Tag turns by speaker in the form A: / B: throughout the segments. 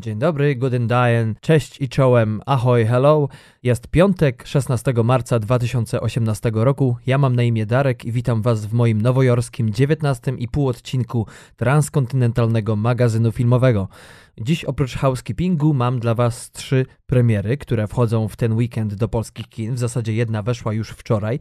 A: Dzień dobry, guten Dayen, cześć i czołem, ahoj, hello. Jest piątek, 16 marca 2018 roku. Ja mam na imię Darek i witam Was w moim nowojorskim 19 i pół odcinku transkontynentalnego magazynu filmowego. Dziś oprócz housekeepingu mam dla Was trzy premiery, które wchodzą w ten weekend do polskich kin. W zasadzie jedna weszła już wczoraj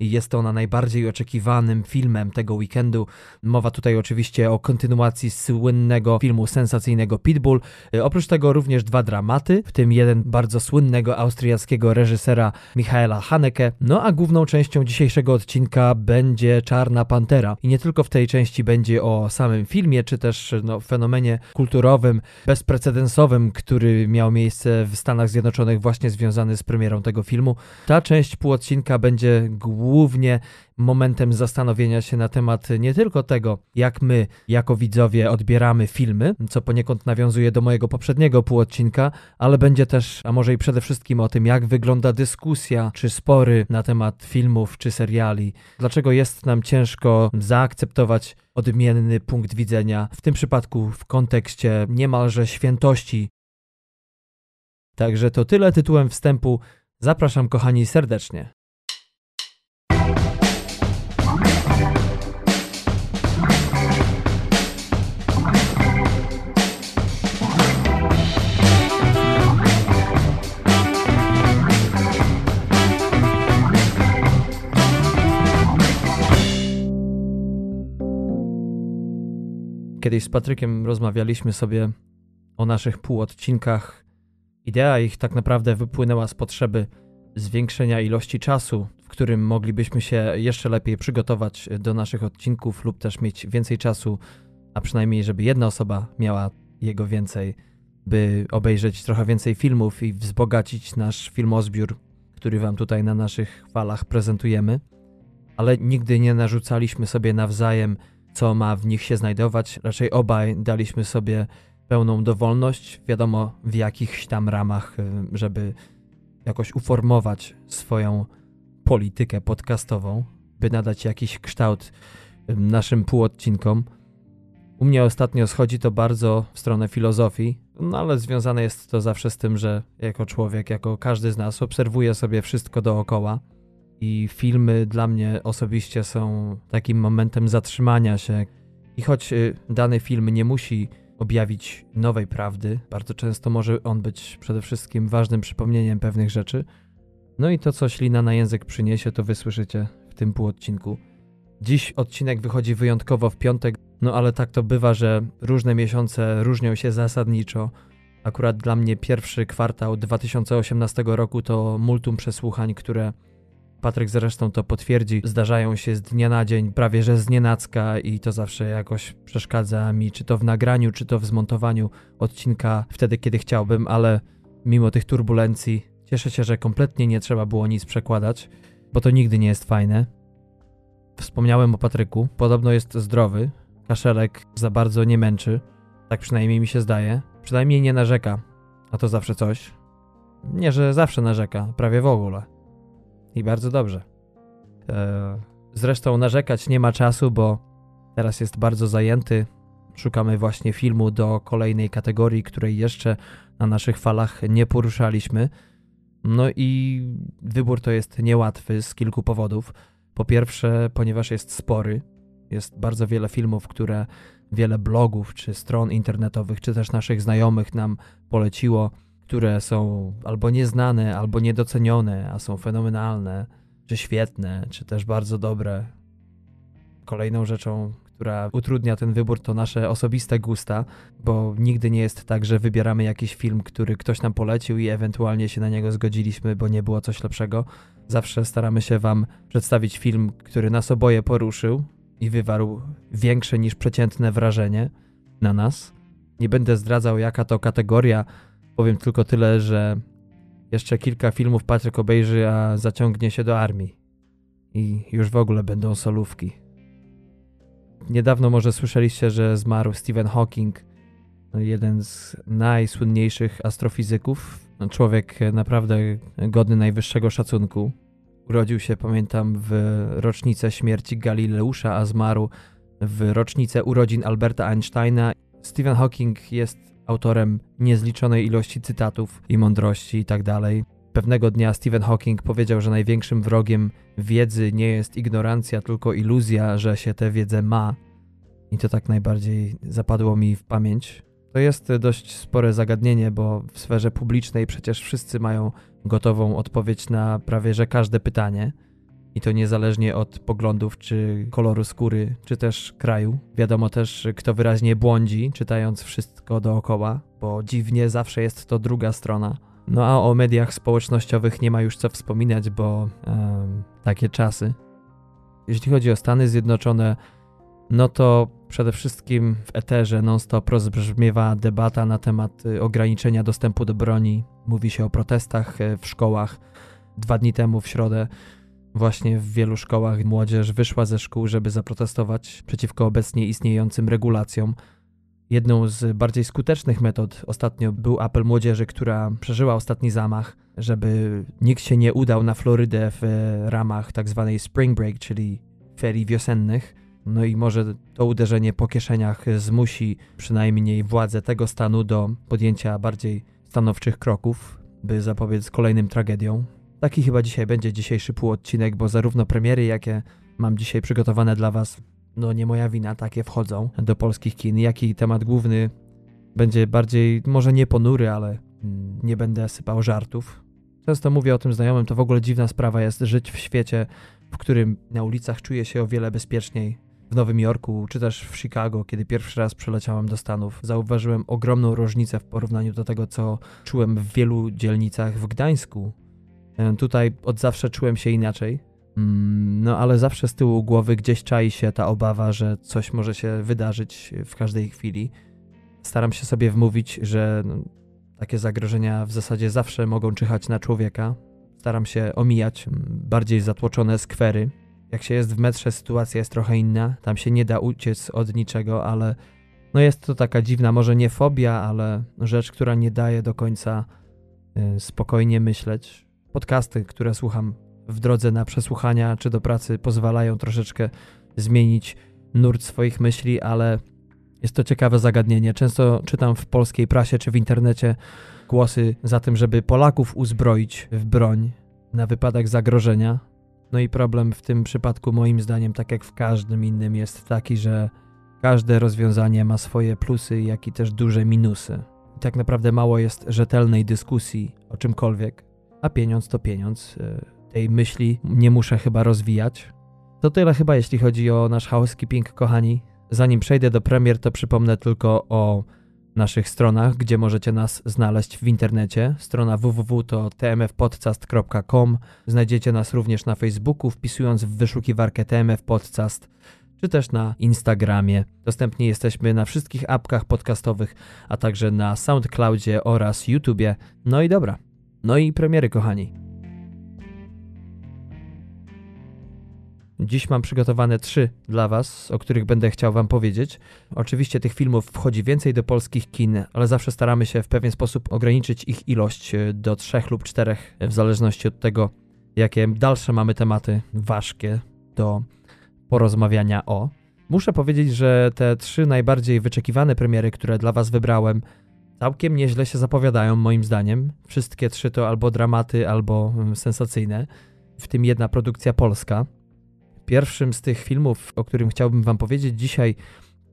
A: i jest ona najbardziej oczekiwanym filmem tego weekendu. Mowa tutaj oczywiście o kontynuacji słynnego filmu sensacyjnego Pitbull. Oprócz tego również dwa dramaty, w tym jeden bardzo słynnego austriackiego reżysera Michaela Haneke. No a główną częścią dzisiejszego odcinka będzie Czarna Pantera. I nie tylko w tej części będzie o samym filmie, czy też no, fenomenie kulturowym, bezprecedensowym, który miał miejsce w Stanach Zjednoczonych właśnie związany z premierą tego filmu. Ta część półodcinka będzie głównie momentem zastanowienia się na temat nie tylko tego, jak my jako widzowie odbieramy filmy, co poniekąd nawiązuje do mojego poprzedniego półodcinka, ale będzie też, a może i przede wszystkim o tym, jak wygląda dyskusja czy spory na temat filmów czy seriali. Dlaczego jest nam ciężko zaakceptować odmienny punkt widzenia, w tym przypadku w kontekście niemalże świętości. Także to tyle tytułem wstępu. Zapraszam kochani serdecznie. Kiedyś z Patrykiem rozmawialiśmy sobie o naszych półodcinkach. Idea ich tak naprawdę wypłynęła z potrzeby zwiększenia ilości czasu, w którym moglibyśmy się jeszcze lepiej przygotować do naszych odcinków lub też mieć więcej czasu, a przynajmniej żeby jedna osoba miała jego więcej, by obejrzeć trochę więcej filmów i wzbogacić nasz filmozbiór, który wam tutaj na naszych falach prezentujemy. Ale nigdy nie narzucaliśmy sobie nawzajem co ma w nich się znajdować. Raczej obaj daliśmy sobie pełną dowolność, wiadomo w jakichś tam ramach, y, żeby jakoś uformować swoją politykę podcastową, by nadać jakiś kształt y, naszym półodcinkom. U mnie ostatnio schodzi to bardzo w stronę filozofii, no ale związane jest to zawsze z tym, że jako człowiek, jako każdy z nas obserwuje sobie wszystko dookoła i filmy dla mnie osobiście są takim momentem zatrzymania się. I choć y, dany film nie musi objawić nowej prawdy, bardzo często może on być przede wszystkim ważnym przypomnieniem pewnych rzeczy. No i to, co ślina na język przyniesie, to wysłyszycie w tym półodcinku. Dziś odcinek wychodzi wyjątkowo w piątek, no ale tak to bywa, że różne miesiące różnią się zasadniczo. Akurat dla mnie pierwszy kwartał 2018 roku to multum przesłuchań, które Patryk zresztą to potwierdzi, zdarzają się z dnia na dzień, prawie że z nienacka i to zawsze jakoś przeszkadza mi, czy to w nagraniu, czy to w zmontowaniu odcinka wtedy, kiedy chciałbym, ale mimo tych turbulencji cieszę się, że kompletnie nie trzeba było nic przekładać, bo to nigdy nie jest fajne. Wspomniałem o Patryku, podobno jest zdrowy, kaszelek za bardzo nie męczy, tak przynajmniej mi się zdaje, przynajmniej nie narzeka, a to zawsze coś. Nie, że zawsze narzeka, prawie w ogóle. I bardzo dobrze. E, zresztą narzekać nie ma czasu, bo teraz jest bardzo zajęty. Szukamy właśnie filmu do kolejnej kategorii, której jeszcze na naszych falach nie poruszaliśmy. No i wybór to jest niełatwy z kilku powodów. Po pierwsze, ponieważ jest spory, jest bardzo wiele filmów, które wiele blogów czy stron internetowych, czy też naszych znajomych nam poleciło które są albo nieznane, albo niedocenione, a są fenomenalne, czy świetne, czy też bardzo dobre. Kolejną rzeczą, która utrudnia ten wybór, to nasze osobiste gusta, bo nigdy nie jest tak, że wybieramy jakiś film, który ktoś nam polecił i ewentualnie się na niego zgodziliśmy, bo nie było coś lepszego. Zawsze staramy się Wam przedstawić film, który nas oboje poruszył i wywarł większe niż przeciętne wrażenie na nas. Nie będę zdradzał, jaka to kategoria Powiem tylko tyle, że jeszcze kilka filmów Patryk obejrzy, a zaciągnie się do armii. I już w ogóle będą solówki. Niedawno może słyszeliście, że zmarł Stephen Hawking, no, jeden z najsłynniejszych astrofizyków. No, człowiek naprawdę godny najwyższego szacunku. Urodził się, pamiętam, w rocznicę śmierci Galileusza, a zmarł w rocznicę urodzin Alberta Einsteina. Stephen Hawking jest autorem niezliczonej ilości cytatów i mądrości itd. Tak Pewnego dnia Stephen Hawking powiedział, że największym wrogiem wiedzy nie jest ignorancja, tylko iluzja, że się tę wiedzę ma. I to tak najbardziej zapadło mi w pamięć. To jest dość spore zagadnienie, bo w sferze publicznej przecież wszyscy mają gotową odpowiedź na prawie że każde pytanie. I to niezależnie od poglądów, czy koloru skóry, czy też kraju. Wiadomo też, kto wyraźnie błądzi, czytając wszystko dookoła, bo dziwnie zawsze jest to druga strona. No a o mediach społecznościowych nie ma już co wspominać, bo um, takie czasy. Jeśli chodzi o Stany Zjednoczone, no to przede wszystkim w eterze non-stop rozbrzmiewa debata na temat y, ograniczenia dostępu do broni. Mówi się o protestach y, w szkołach. Dwa dni temu w środę właśnie w wielu szkołach młodzież wyszła ze szkół, żeby zaprotestować przeciwko obecnie istniejącym regulacjom. Jedną z bardziej skutecznych metod ostatnio był apel młodzieży, która przeżyła ostatni zamach, żeby nikt się nie udał na Florydę w ramach tzw. Tak spring break, czyli ferii wiosennych. No i może to uderzenie po kieszeniach zmusi przynajmniej władze tego stanu do podjęcia bardziej stanowczych kroków, by zapobiec kolejnym tragediom. Taki chyba dzisiaj będzie dzisiejszy półodcinek, bo zarówno premiery, jakie mam dzisiaj przygotowane dla Was, no nie moja wina, takie wchodzą do polskich kin, jak i temat główny będzie bardziej, może nie ponury, ale mm, nie będę sypał żartów. Często mówię o tym znajomym, to w ogóle dziwna sprawa jest żyć w świecie, w którym na ulicach czuję się o wiele bezpieczniej. W Nowym Jorku czy też w Chicago, kiedy pierwszy raz przeleciałem do Stanów, zauważyłem ogromną różnicę w porównaniu do tego, co czułem w wielu dzielnicach w Gdańsku. E, tutaj od zawsze czułem się inaczej. Mm, no ale zawsze z tyłu głowy gdzieś czai się ta obawa, że coś może się wydarzyć w każdej chwili. Staram się sobie wmówić, że no, takie zagrożenia w zasadzie zawsze mogą czyhać na człowieka. Staram się omijać mm, bardziej zatłoczone skwery. Jak się jest w metrze, sytuacja jest trochę inna. Tam się nie da uciec od niczego, ale no jest to taka dziwna, może nie fobia, ale rzecz, która nie daje do końca y, spokojnie myśleć. Podcasty, które słucham w drodze na przesłuchania czy do pracy, pozwalają troszeczkę zmienić nurt swoich myśli, ale jest to ciekawe zagadnienie. Często czytam w polskiej prasie czy w internecie głosy za tym, żeby Polaków uzbroić w broń na wypadek zagrożenia. No i problem w tym przypadku, moim zdaniem, tak jak w każdym innym, jest taki, że każde rozwiązanie ma swoje plusy, jak i też duże minusy. I tak naprawdę mało jest rzetelnej dyskusji o czymkolwiek, a pieniądz to pieniądz. E, tej myśli nie muszę chyba rozwijać. To tyle chyba jeśli chodzi o nasz housekeeping, kochani. Zanim przejdę do premier, to przypomnę tylko o naszych stronach, gdzie możecie nas znaleźć w internecie. Strona www to tmfpodcast.com. Znajdziecie nas również na Facebooku, wpisując w wyszukiwarkę tmfpodcast, czy też na Instagramie. Dostępni jesteśmy na wszystkich apkach podcastowych, a także na SoundCloudzie oraz YouTubie. No i dobra, no i premiery, kochani. Dziś mam przygotowane trzy dla Was, o których będę chciał Wam powiedzieć. Oczywiście tych filmów wchodzi więcej do polskich kin, ale zawsze staramy się w pewien sposób ograniczyć ich ilość e, do trzech lub czterech, w zależności od tego, jakie dalsze mamy tematy ważkie do porozmawiania o. Muszę powiedzieć, że te trzy najbardziej wyczekiwane premiery, które dla Was wybrałem, całkiem nieźle się zapowiadają, moim zdaniem. Wszystkie trzy to albo dramaty, albo mm, sensacyjne, w tym jedna produkcja polska. Pierwszym z tych filmów, o którym chciałbym Wam powiedzieć dzisiaj,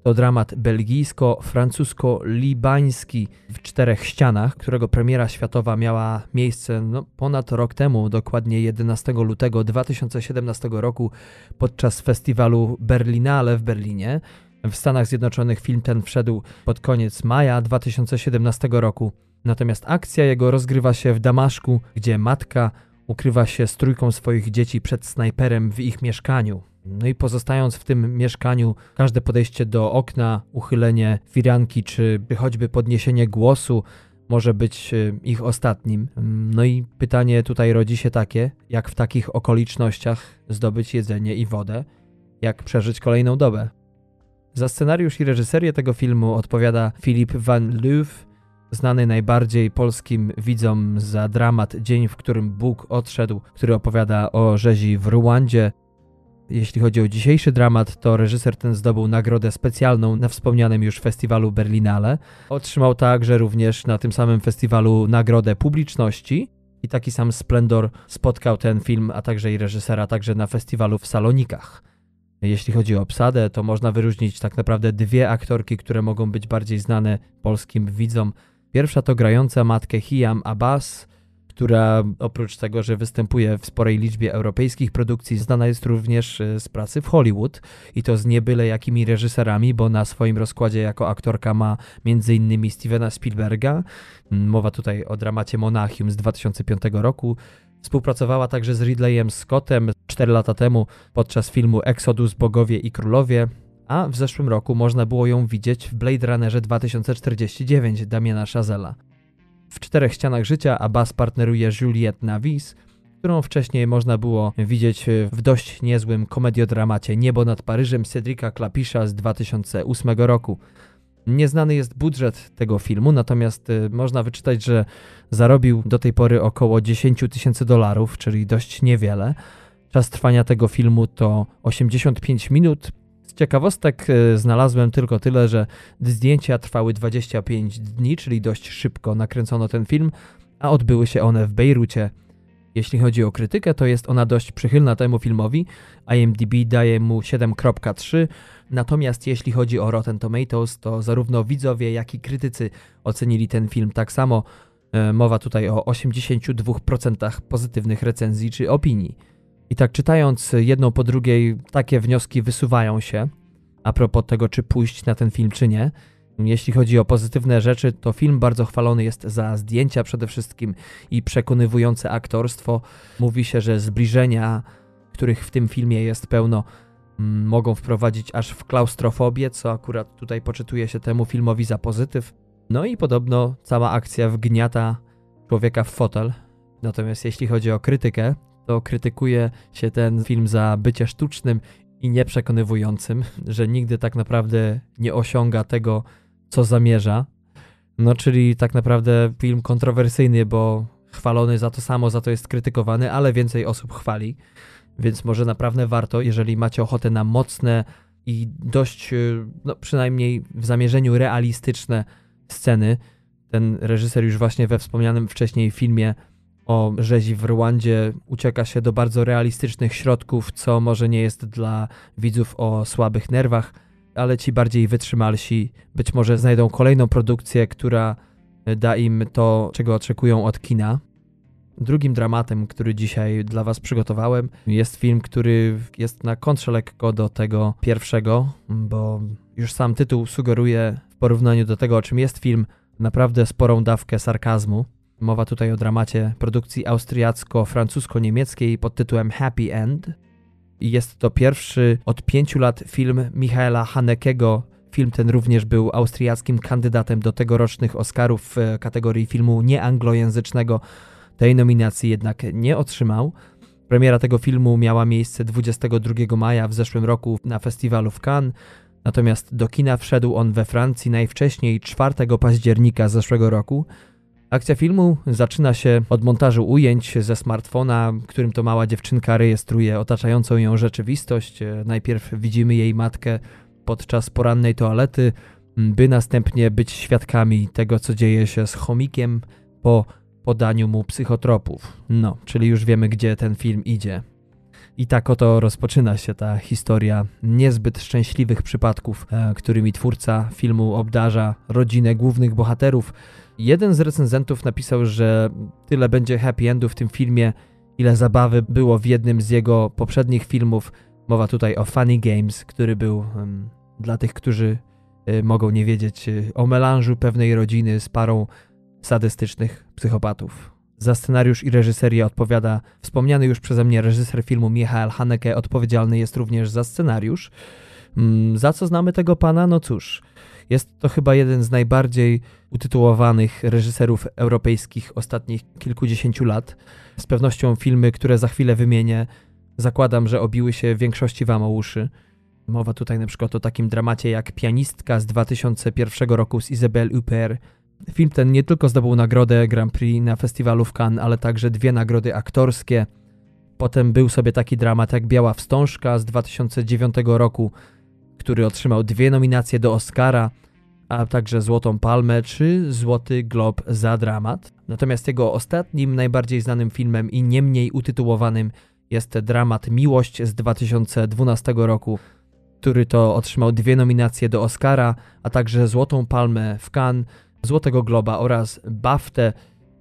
A: to dramat belgijsko-francusko-libański w czterech ścianach, którego premiera światowa miała miejsce no, ponad rok temu, dokładnie 11 lutego 2017 roku, podczas festiwalu Berlinale w Berlinie. W Stanach Zjednoczonych film ten wszedł pod koniec maja 2017 roku. Natomiast akcja jego rozgrywa się w Damaszku, gdzie matka ukrywa się z trójką swoich dzieci przed snajperem w ich mieszkaniu. No i pozostając w tym mieszkaniu, każde podejście do okna, uchylenie firanki czy choćby podniesienie głosu może być e, ich ostatnim. No i pytanie tutaj rodzi się takie, jak w takich okolicznościach zdobyć jedzenie i wodę, jak przeżyć kolejną dobę. Za scenariusz i reżyserię tego filmu odpowiada Filip van Loof, znany najbardziej polskim widzom za dramat Dzień, w którym Bóg odszedł, który opowiada o rzezi w Ruandzie. Jeśli chodzi o dzisiejszy dramat, to reżyser ten zdobył nagrodę specjalną na wspomnianym już festiwalu Berlinale. Otrzymał także również na tym samym festiwalu nagrodę publiczności i taki sam splendor spotkał ten film, a także i reżysera także na festiwalu w Salonikach. Jeśli chodzi o obsadę, to można wyróżnić tak naprawdę dwie aktorki, które mogą być bardziej znane polskim widzom. Pierwsza to grająca matkę Hiam Abbas, która oprócz tego, że występuje w sporej liczbie europejskich produkcji, znana jest również e, z pracy w Hollywood i to z niebyle jakimi reżyserami, bo na swoim rozkładzie jako aktorka ma m.in. Stevena Spielberga, mowa tutaj o dramacie Monachium z 2005 roku, Współpracowała także z Ridleyem Scottem 4 lata temu podczas filmu Exodus Bogowie i Królowie, a w zeszłym roku można było ją widzieć w Blade Runnerze 2049 Damiana Chazela. W Czterech Ścianach Życia Abbas partneruje Juliette Navis, którą wcześniej można było widzieć w dość niezłym komediodramacie Niebo nad Paryżem Cedrika Klapisza z 2008 roku. Nieznany jest budżet tego filmu, natomiast y, można wyczytać, że zarobił do tej pory około 10 tysięcy dolarów, czyli dość niewiele. Czas trwania tego filmu to 85 minut. Z ciekawostek y, znalazłem tylko tyle, że zdjęcia trwały 25 dni, czyli dość szybko nakręcono ten film, a odbyły się one w Bejrucie. Jeśli chodzi o krytykę, to jest ona dość przychylna temu filmowi. IMDb daje mu 7.3 Natomiast jeśli chodzi o Rotten Tomatoes, to zarówno widzowie, jak i krytycy ocenili ten film tak samo. E, mowa tutaj o 82% pozytywnych recenzji czy opinii. I tak czytając jedną po drugiej, takie wnioski wysuwają się a propos tego, czy pójść na ten film, czy nie. Jeśli chodzi o pozytywne rzeczy, to film bardzo chwalony jest za zdjęcia przede wszystkim i przekonywujące aktorstwo. Mówi się, że zbliżenia, których w tym filmie jest pełno, mogą wprowadzić aż w klaustrofobię, co akurat tutaj poczytuje się temu filmowi za pozytyw. No i podobno cała akcja wgniata człowieka w fotel. Natomiast jeśli chodzi o krytykę, to krytykuje się ten film za bycie sztucznym i nieprzekonywującym, że nigdy tak naprawdę nie osiąga tego, co zamierza. No, czyli tak naprawdę film kontrowersyjny, bo chwalony za to samo, za to jest krytykowany, ale więcej osób chwali. Więc może naprawdę warto, jeżeli macie ochotę na mocne i dość, y, no przynajmniej w zamierzeniu realistyczne sceny. Ten reżyser już właśnie we wspomnianym wcześniej filmie o rzezi w Rwandzie ucieka się do bardzo realistycznych środków, co może nie jest dla widzów o słabych nerwach, ale ci bardziej wytrzymalsi być może znajdą kolejną produkcję, która da im to, czego oczekują od kina. Drugim dramatem, który dzisiaj dla Was przygotowałem, jest film, który jest na kontrze lekko do tego pierwszego, bo już sam tytuł sugeruje w porównaniu do tego, o czym jest film, naprawdę sporą dawkę sarkazmu. Mowa tutaj o dramacie produkcji austriacko-francusko-niemieckiej pod tytułem Happy End. Jest to pierwszy od pięciu lat film Michaela Hanekego. Film ten również był austriackim kandydatem do tegorocznych Oscarów w kategorii filmu nieanglojęzycznego tej nominacji jednak nie otrzymał. Premiera tego filmu miała miejsce 22 maja w zeszłym roku na festiwalu w Cannes, natomiast do kina wszedł on we Francji najwcześniej 4 października zeszłego roku. Akcja filmu zaczyna się od montażu ujęć ze smartfona, którym to mała dziewczynka rejestruje otaczającą ją rzeczywistość. Najpierw widzimy jej matkę podczas porannej toalety, by następnie być świadkami tego, co dzieje się z chomikiem po podaniu mu psychotropów. No, czyli już wiemy, gdzie ten film idzie. I tak oto rozpoczyna się ta historia niezbyt szczęśliwych przypadków, e, którymi twórca filmu obdarza rodzinę głównych bohaterów. Jeden z recenzentów napisał, że tyle będzie happy endu w tym filmie, ile zabawy było w jednym z jego poprzednich filmów. Mowa tutaj o Funny Games, który był dla tych, którzy y, mogą nie wiedzieć y, o melanżu pewnej rodziny z parą sadystycznych psychopatów. Za scenariusz i reżyserię odpowiada wspomniany już przeze mnie reżyser filmu Michael Haneke, odpowiedzialny jest również za scenariusz. Mm, za co znamy tego pana? No cóż, jest to chyba jeden z najbardziej utytułowanych reżyserów europejskich ostatnich kilkudziesięciu lat. Z pewnością filmy, które za chwilę wymienię, zakładam, że obiły się większości wam o uszy. Mowa tutaj na przykład o takim dramacie jak Pianistka z 2001 roku z Isabelle Huppert, Film ten nie tylko zdobył nagrodę Grand Prix na festiwalu w Cannes, ale także dwie nagrody aktorskie. Potem był sobie taki dramat jak Biała Wstążka z 2009 roku, który otrzymał dwie nominacje do Oscara, a także Złotą Palmę czy Złoty Glob za dramat. Natomiast jego ostatnim, najbardziej znanym filmem i nie mniej utytułowanym jest dramat Miłość z 2012 roku, który to otrzymał dwie nominacje do Oscara, a także Złotą Palmę w Cannes, Złotego Globa oraz BAFTę.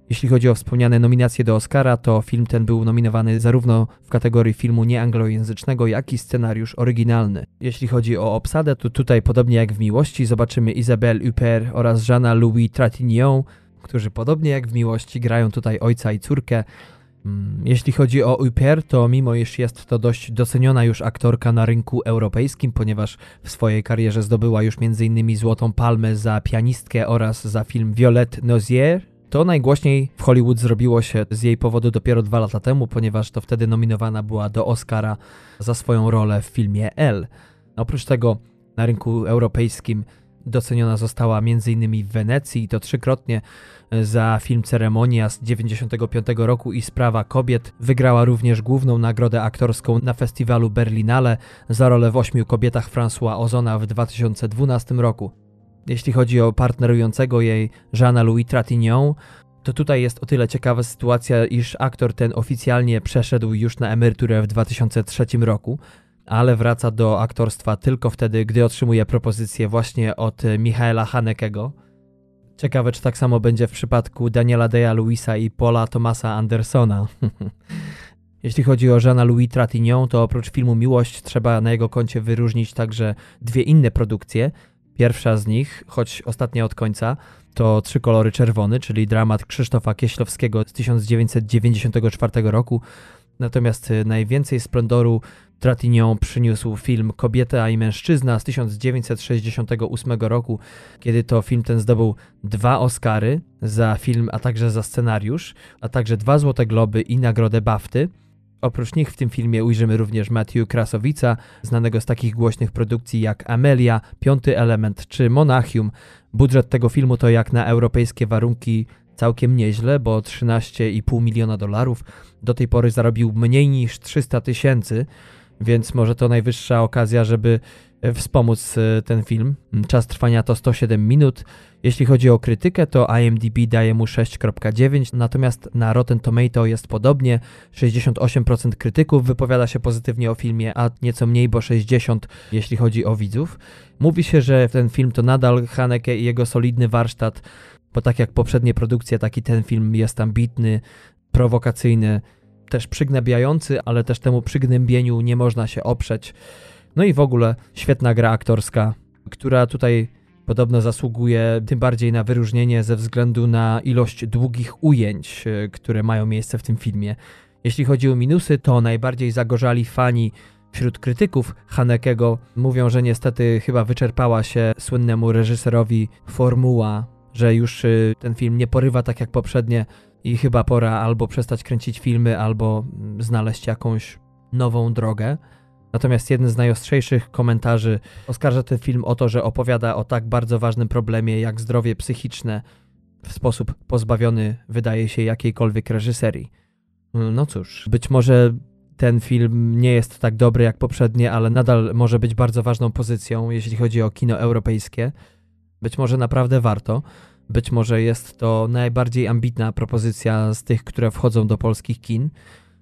A: Jeśli chodzi o wspomniane nominacje do Oscara, to film ten był nominowany zarówno w kategorii filmu nieanglojęzycznego, jak i scenariusz oryginalny. Jeśli chodzi o obsadę, to tutaj podobnie jak w Miłości zobaczymy Isabelle Huppert oraz Jeana Louis Trintignant, którzy podobnie jak w Miłości grają tutaj ojca i córkę. Mm, jeśli chodzi o Uper, to mimo iż jest to dość doceniona już aktorka na rynku europejskim, ponieważ w swojej karierze zdobyła już m.in. Złotą Palmę za pianistkę oraz za film Violette Nozier, to najgłośniej w Hollywood zrobiło się z jej powodu dopiero dwa lata temu, ponieważ to wtedy nominowana była do Oscara za swoją rolę w filmie L. Oprócz tego na rynku europejskim doceniona została m.in. w Wenecji i to trzykrotnie za film Ceremonia z 1995 roku i Sprawa Kobiet. Wygrała również główną nagrodę aktorską na festiwalu Berlinale za rolę w Ośmiu Kobietach François Ozona w 2012 roku. Jeśli chodzi o partnerującego jej Jeana Louis Trintignant, to tutaj jest o tyle ciekawa sytuacja, iż aktor ten oficjalnie przeszedł już na emeryturę w 2003 roku, ale wraca do aktorstwa tylko wtedy, gdy otrzymuje propozycję właśnie od Michaela Hanekego. Ciekawe, czy tak samo będzie w przypadku Daniela Deja Luisa i Paula Thomasa Andersona. Jeśli chodzi o Jeana Louis Trintignant, to oprócz filmu Miłość trzeba na jego koncie wyróżnić także dwie inne produkcje. Pierwsza z nich, choć ostatnia od końca, to Trzy kolory czerwony, czyli dramat Krzysztofa Kieślowskiego z 1994 roku. Natomiast najwięcej splendoru Tratinią przyniósł film Kobieta i mężczyzna z 1968 roku, kiedy to film ten zdobył dwa Oscary za film, a także za scenariusz, a także dwa Złote Globy i nagrodę BAFTY. Oprócz nich w tym filmie ujrzymy również Matthew Krasowica, znanego z takich głośnych produkcji jak Amelia, Piąty Element czy Monachium. Budżet tego filmu to jak na europejskie warunki całkiem nieźle, bo 13,5 miliona dolarów. Do tej pory zarobił mniej niż 300 tysięcy więc może to najwyższa okazja, żeby e, wspomóc e, ten film. Czas trwania to 107 minut. Jeśli chodzi o krytykę, to IMDb daje mu 6.9, natomiast na Rotten Tomato jest podobnie. 68% krytyków wypowiada się pozytywnie o filmie, a nieco mniej, bo 60% jeśli chodzi o widzów. Mówi się, że ten film to nadal Haneke i jego solidny warsztat, bo tak jak poprzednie produkcje, taki ten film jest ambitny, prowokacyjny, też przygnębiający, ale też temu przygnębieniu nie można się oprzeć. No i w ogóle świetna gra aktorska, która tutaj podobno zasługuje tym bardziej na wyróżnienie ze względu na ilość długich ujęć, e, które mają miejsce w tym filmie. Jeśli chodzi o minusy, to najbardziej zagorzali fani wśród krytyków Hanekego mówią, że niestety chyba wyczerpała się słynnemu reżyserowi formuła, że już e, ten film nie porywa tak jak poprzednie i chyba pora albo przestać kręcić filmy, albo znaleźć jakąś nową drogę. Natomiast jeden z najostrzejszych komentarzy oskarża ten film o to, że opowiada o tak bardzo ważnym problemie jak zdrowie psychiczne w sposób pozbawiony, wydaje się, jakiejkolwiek reżyserii. No cóż, być może ten film nie jest tak dobry jak poprzednie, ale nadal może być bardzo ważną pozycją, jeśli chodzi o kino europejskie. Być może naprawdę warto. Być może jest to najbardziej ambitna propozycja z tych, które wchodzą do polskich kin.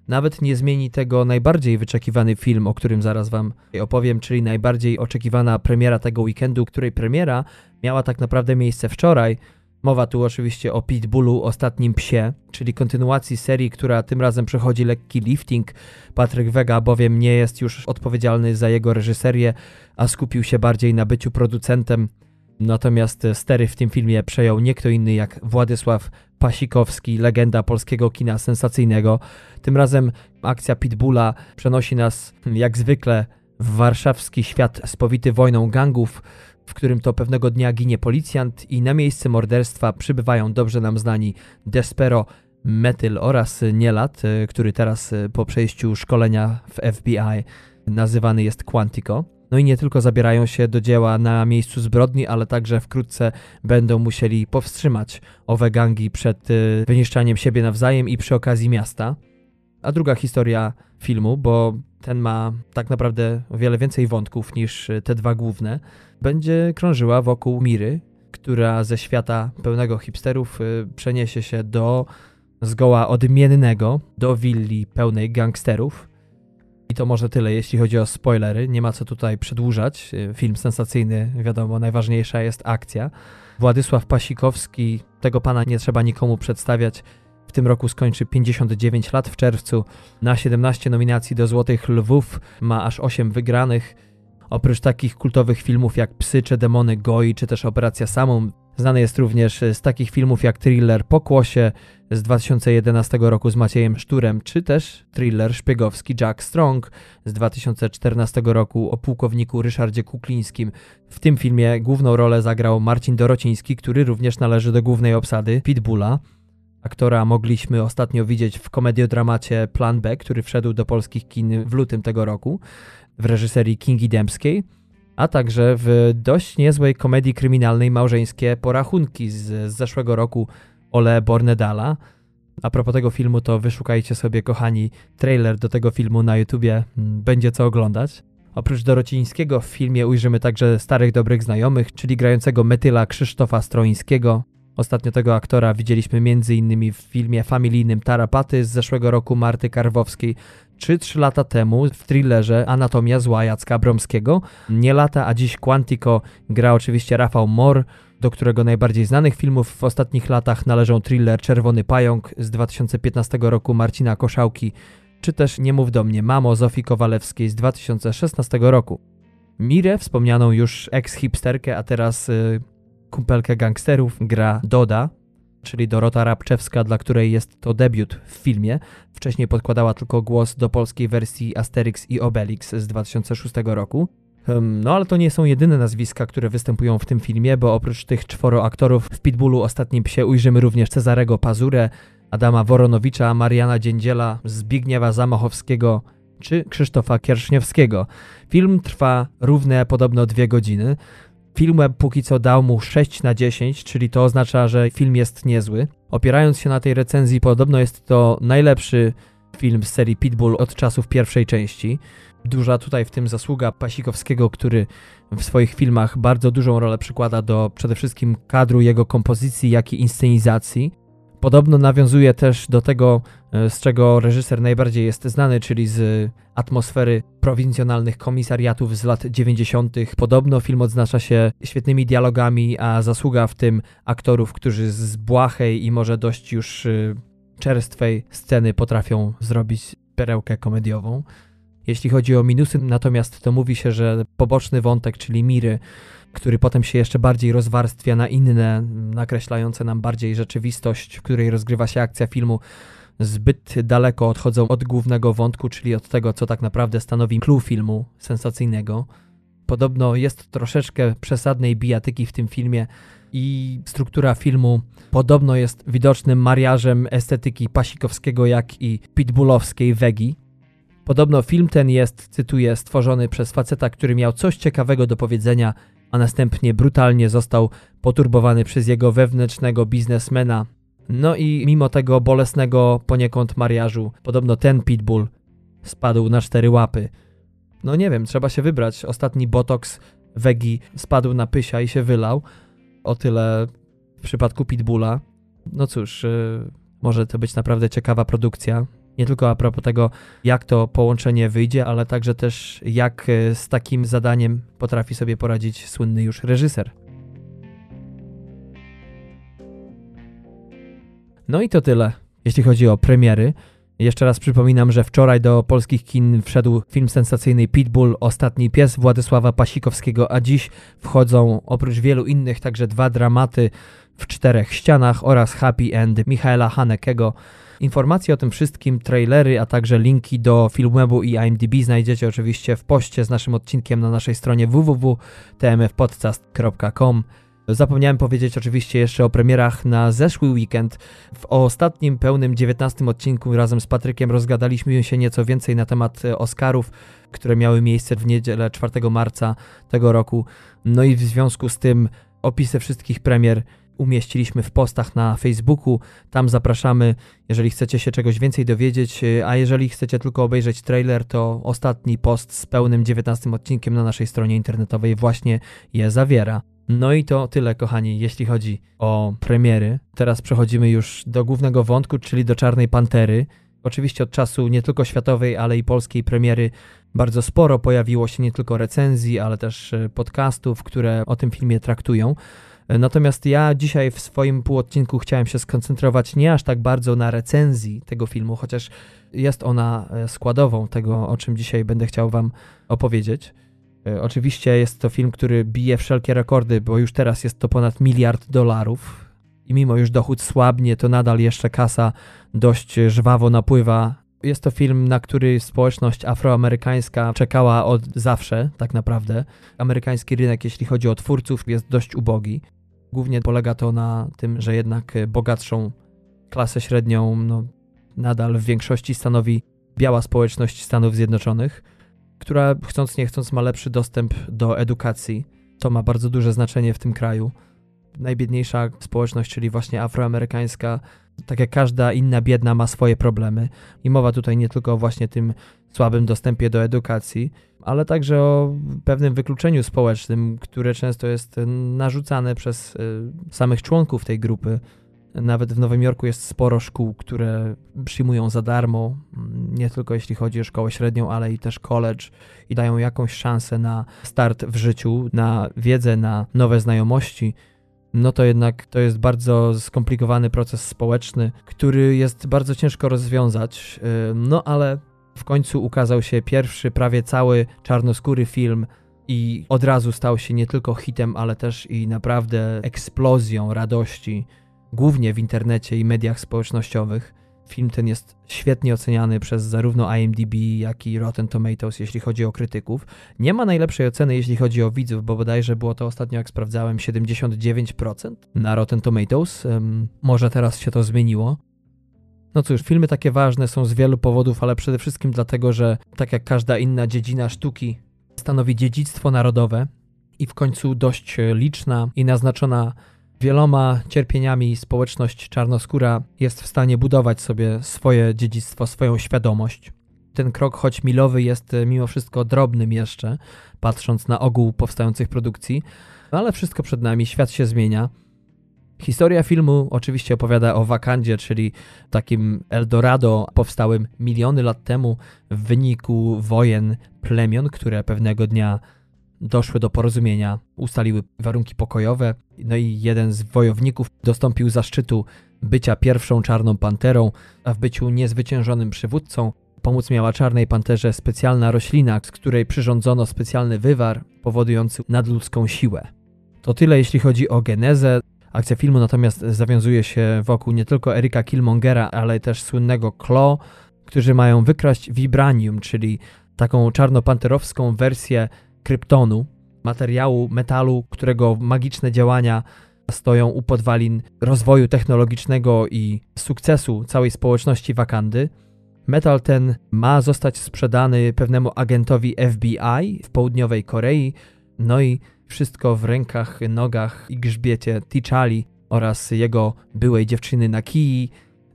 A: Nawet nie zmieni tego najbardziej wyczekiwany film, o którym zaraz Wam opowiem, czyli najbardziej oczekiwana premiera tego weekendu, której premiera miała tak naprawdę miejsce wczoraj. Mowa tu oczywiście o Pitbullu, Ostatnim Psie, czyli kontynuacji serii, która tym razem przechodzi lekki lifting. Patryk Wega bowiem nie jest już odpowiedzialny za jego reżyserię, a skupił się bardziej na byciu producentem Natomiast stery w tym filmie przejął nie kto inny jak Władysław Pasikowski, legenda polskiego kina sensacyjnego. Tym razem akcja Pitbulla przenosi nas jak zwykle w warszawski świat spowity wojną gangów, w którym to pewnego dnia ginie policjant i na miejsce morderstwa przybywają dobrze nam znani Despero, Metyl oraz Nielat, który teraz po przejściu szkolenia w FBI nazywany jest Quantico. No i nie tylko zabierają się do dzieła na miejscu zbrodni, ale także wkrótce będą musieli powstrzymać owe gangi przed y, wyniszczaniem siebie nawzajem i przy okazji miasta. a druga historia filmu, bo ten ma tak naprawdę o wiele więcej wątków niż te dwa główne, będzie krążyła wokół Miry, która ze świata pełnego hipsterów y, przeniesie się do zgoła odmiennego, do willi pełnej gangsterów. I to może tyle, jeśli chodzi o spoilery. Nie ma co tutaj przedłużać. Film sensacyjny, wiadomo, najważniejsza jest akcja. Władysław Pasikowski, tego pana nie trzeba nikomu przedstawiać. W tym roku skończy 59 lat w czerwcu. Na 17 nominacji do Złotych Lwów ma aż 8 wygranych. Oprócz takich kultowych filmów jak Psy czy Demony Goi, czy też Operacja Samum, znany jest również z takich filmów jak thriller Pokłosie z 2011 roku z Maciejem Szturem, czy też thriller szpiegowski Jack Strong z 2014 roku o pułkowniku Ryszardzie Kuklińskim. W tym filmie główną rolę zagrał Marcin Dorociński, który również należy do głównej obsady Pitbulla. Aktora mogliśmy ostatnio widzieć w komediodramacie Plan B, który wszedł do polskich kin w lutym tego roku w reżyserii Kingi Dębskiej, a także w dość niezłej komedii kryminalnej Małżeńskie Porachunki z, zeszłego roku Ole Bornedala. A propos tego filmu, to wyszukajcie sobie, kochani, trailer do tego filmu na YouTubie, mm, będzie co oglądać. Oprócz Dorocińskiego w filmie ujrzymy także starych dobrych znajomych, czyli grającego Metyla Krzysztofa Stroińskiego. Ostatnio tego aktora widzieliśmy m.in. w filmie familijnym Tarapaty z zeszłego roku Marty Karwowskiej, czy trzy lata temu w thrillerze Anatomia zła Jacka Bromskiego. Nie lata, a dziś Quantico gra oczywiście Rafał Mor, do którego najbardziej znanych filmów w ostatnich latach należą thriller Czerwony Pająk z 2015 roku Marcina Koszałki, czy też Nie mów do mnie, Mamo Zofii Kowalewskiej z 2016 roku. Mirę, wspomnianą już ex-hipsterkę, a teraz y, kumpelkę gangsterów, gra Doda, czyli Dorota Rabczewska, dla której jest to debiut w filmie. Wcześniej podkładała tylko głos do polskiej wersji Asterix i Obelix z 2006 roku. No ale to nie są jedyne nazwiska, które występują w tym filmie, bo oprócz tych czworo aktorów w Pitbullu Ostatnim Psie ujrzymy również Cezarego Pazurę, Adama Woronowicza, Mariana Dziędziela, Zbigniewa Zamachowskiego czy Krzysztofa Kierszniewskiego. Film trwa równe podobno dwie godziny. Filmem póki co dał mu 6 na 10, czyli to oznacza, że film jest niezły. Opierając się na tej recenzji, podobno jest to najlepszy film z serii Pitbull od czasów pierwszej części. Duża tutaj w tym zasługa Pasikowskiego, który w swoich filmach bardzo dużą rolę przykłada do przede wszystkim kadru jego kompozycji, jak i inscenizacji. Podobno nawiązuje też do tego, e, z czego reżyser najbardziej jest znany, czyli z atmosfery prowincjonalnych komisariatów z lat 90. Podobno film odznacza się świetnymi dialogami, a zasługa w tym aktorów, którzy z błahej i może dość już e, czerstwej sceny potrafią zrobić perełkę komediową. Jeśli chodzi o minusy, natomiast to mówi się, że poboczny wątek, czyli Miry, który potem się jeszcze bardziej rozwarstwia na inne, nakreślające nam bardziej rzeczywistość, w której rozgrywa się akcja filmu, zbyt daleko odchodzą od głównego wątku, czyli od tego, co tak naprawdę stanowi clue filmu sensacyjnego. Podobno jest troszeczkę przesadnej bijatyki w tym filmie i struktura filmu podobno jest widocznym mariażem estetyki Pasikowskiego, jak i pitbullowskiej wegi. Podobno film ten jest, cytuję, stworzony przez faceta, który miał coś ciekawego do powiedzenia a następnie brutalnie został poturbowany przez jego wewnętrznego biznesmena. No i mimo tego bolesnego poniekąd mariażu, podobno ten pitbull spadł na cztery łapy. No nie wiem, trzeba się wybrać. Ostatni botox wegi spadł na pysia i się wylał. O tyle w przypadku pitbulla. No cóż, yy, może to być naprawdę ciekawa produkcja. Nie tylko a propos tego, jak to połączenie wyjdzie, ale także też jak e, z takim zadaniem potrafi sobie poradzić słynny już reżyser. No i to tyle, jeśli chodzi o premiery. Jeszcze raz przypominam, że wczoraj do polskich kin wszedł film sensacyjny Pitbull, Ostatni Pies Władysława Pasikowskiego, a dziś wchodzą oprócz wielu innych także dwa dramaty w czterech ścianach oraz Happy End Michaela Hanekego. Informacje o tym wszystkim, trailery, a także linki do Filmwebu i IMDb znajdziecie oczywiście w poście z naszym odcinkiem na naszej stronie www.tmfpodcast.com. Zapomniałem powiedzieć oczywiście jeszcze o premierach na zeszły weekend. W ostatnim pełnym 19 odcinku razem z Patrykiem rozgadaliśmy się nieco więcej na temat Oscarów, które miały miejsce w niedzielę 4 marca tego roku. No i w związku z tym opisy wszystkich premier umieściliśmy w postach na Facebooku. Tam zapraszamy, jeżeli chcecie się czegoś więcej dowiedzieć, a jeżeli chcecie tylko obejrzeć trailer, to ostatni post z pełnym 19 odcinkiem na naszej stronie internetowej właśnie je zawiera. No i to tyle, kochani, jeśli chodzi o premiery. Teraz przechodzimy już do głównego wątku, czyli do Czarnej Pantery. Oczywiście od czasu nie tylko światowej, ale i polskiej premiery bardzo sporo pojawiło się nie tylko recenzji, ale też e, podcastów, które o tym filmie traktują. E, natomiast ja dzisiaj w swoim półodcinku chciałem się skoncentrować nie aż tak bardzo na recenzji tego filmu, chociaż jest ona e, składową tego, o czym dzisiaj będę chciał Wam opowiedzieć. Oczywiście jest to film, który bije wszelkie rekordy, bo już teraz jest to ponad miliard dolarów. I mimo już dochód słabnie, to nadal jeszcze kasa dość żwawo napływa jest to film, na który społeczność afroamerykańska czekała od zawsze, tak naprawdę. Amerykański rynek, jeśli chodzi o twórców, jest dość ubogi. Głównie polega to na tym, że jednak bogatszą klasę średnią no, nadal w większości stanowi biała społeczność Stanów Zjednoczonych, która chcąc nie chcąc ma lepszy dostęp do edukacji. To ma bardzo duże znaczenie w tym kraju. Najbiedniejsza społeczność, czyli właśnie afroamerykańska, tak jak każda inna biedna ma swoje problemy. I mowa tutaj nie tylko o właśnie tym słabym dostępie do edukacji, ale także o pewnym wykluczeniu społecznym, które często jest narzucane przez y, samych członków tej grupy. Nawet w Nowym Jorku jest sporo szkół, które przyjmują za darmo, nie tylko jeśli chodzi o szkołę średnią, ale i też college i dają jakąś szansę na start w życiu, na wiedzę, na nowe znajomości no to jednak to jest bardzo skomplikowany proces społeczny, który jest bardzo ciężko rozwiązać. Y, no ale w końcu ukazał się pierwszy, prawie cały czarnoskóry film i od razu stał się nie tylko hitem, ale też i naprawdę eksplozją radości, głównie w internecie i mediach społecznościowych. Film ten jest świetnie oceniany przez zarówno IMDb, jak i Rotten Tomatoes, jeśli chodzi o krytyków. Nie ma najlepszej oceny, jeśli chodzi o widzów, bo bodajże było to ostatnio, jak sprawdzałem, 79% na Rotten Tomatoes. Um, może teraz się to zmieniło. No cóż, filmy takie ważne są z wielu powodów, ale przede wszystkim dlatego, że tak jak każda inna dziedzina sztuki, stanowi dziedzictwo narodowe i w końcu dość liczna i naznaczona wieloma cierpieniami społeczność czarnoskóra jest w stanie budować sobie swoje dziedzictwo, swoją świadomość. Ten krok, choć milowy, jest mimo wszystko drobnym jeszcze, patrząc na ogół powstających produkcji, ale wszystko przed nami, świat się zmienia. Historia filmu oczywiście opowiada o Wakandzie, czyli takim Eldorado powstałym miliony lat temu w wyniku wojen plemion, które pewnego dnia doszły do porozumienia, ustaliły warunki pokojowe, no i jeden z wojowników dostąpił zaszczytu bycia pierwszą czarną panterą, a w byciu niezwyciężonym przywódcą pomóc miała czarnej panterze specjalna roślina, z której przyrządzono specjalny wywar powodujący nadludzką siłę. To tyle jeśli chodzi o genezę. Akcja filmu natomiast zawiązuje się wokół nie tylko Erika Killmongera, ale też słynnego Klo, którzy mają wykraść vibranium, czyli taką czarnopanterowską wersję kryptonu, materiału, metalu, którego magiczne działania stoją u podwalin rozwoju technologicznego i sukcesu całej społeczności Wakandy. Metal ten ma zostać sprzedany pewnemu agentowi FBI w południowej Korei, no i wszystko w rękach, nogach i grzbiecie Tichali oraz jego byłej dziewczyny Nakii,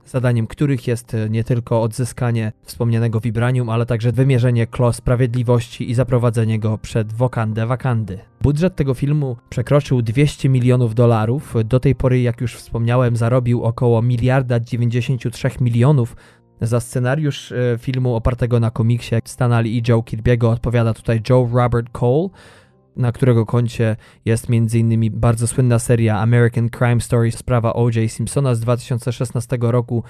A: zadaniem których jest nie tylko odzyskanie wspomnianego vibranium, ale także wymierzenie Klo sprawiedliwości i zaprowadzenie go przed Wokandę Wakandy. Budżet tego filmu przekroczył 200 milionów dolarów. Do tej pory, jak już wspomniałem, zarobił około miliarda 93 milionów. Za scenariusz e, filmu opartego na komiksie Stanali i Joe Kirby'ego odpowiada tutaj Joe Robert Cole na którego koncie jest m.in. bardzo słynna seria American Crime Story, sprawa O.J. Simpsona z 2016 roku,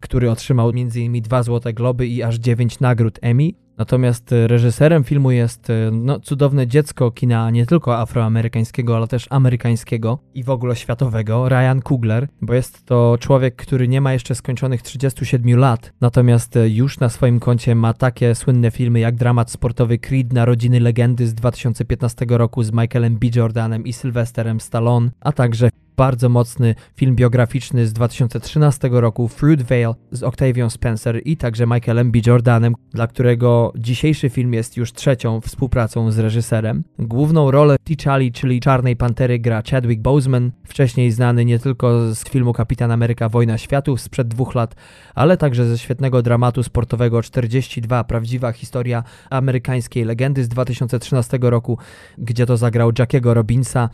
A: który otrzymał m.in. dwa Złote Globy i aż dziewięć nagród Emmy. Natomiast e, reżyserem filmu jest e, no, cudowne dziecko kina nie tylko afroamerykańskiego, ale też amerykańskiego i w ogóle światowego, Ryan Coogler, bo jest to człowiek, który nie ma jeszcze skończonych 37 lat, natomiast e, już na swoim koncie ma takie słynne filmy jak dramat sportowy Creed Narodziny Legendy z 2015 roku z Michaelem B. Jordanem i Sylwesterem Stallone, a także bardzo mocny film biograficzny z 2013 roku Fruitvale z Octavią Spencer i także Michaelem B. Jordanem, dla którego dzisiejszy film jest już trzecią współpracą z reżyserem. Główną rolę T'Challi, czyli Czarnej Pantery gra Chadwick Boseman, wcześniej znany nie tylko z filmu Kapitan Ameryka Wojna Światów sprzed dwóch lat, ale także ze świetnego dramatu sportowego 42 Prawdziwa historia amerykańskiej legendy z 2013 roku, gdzie to zagrał Jackiego Robinsa,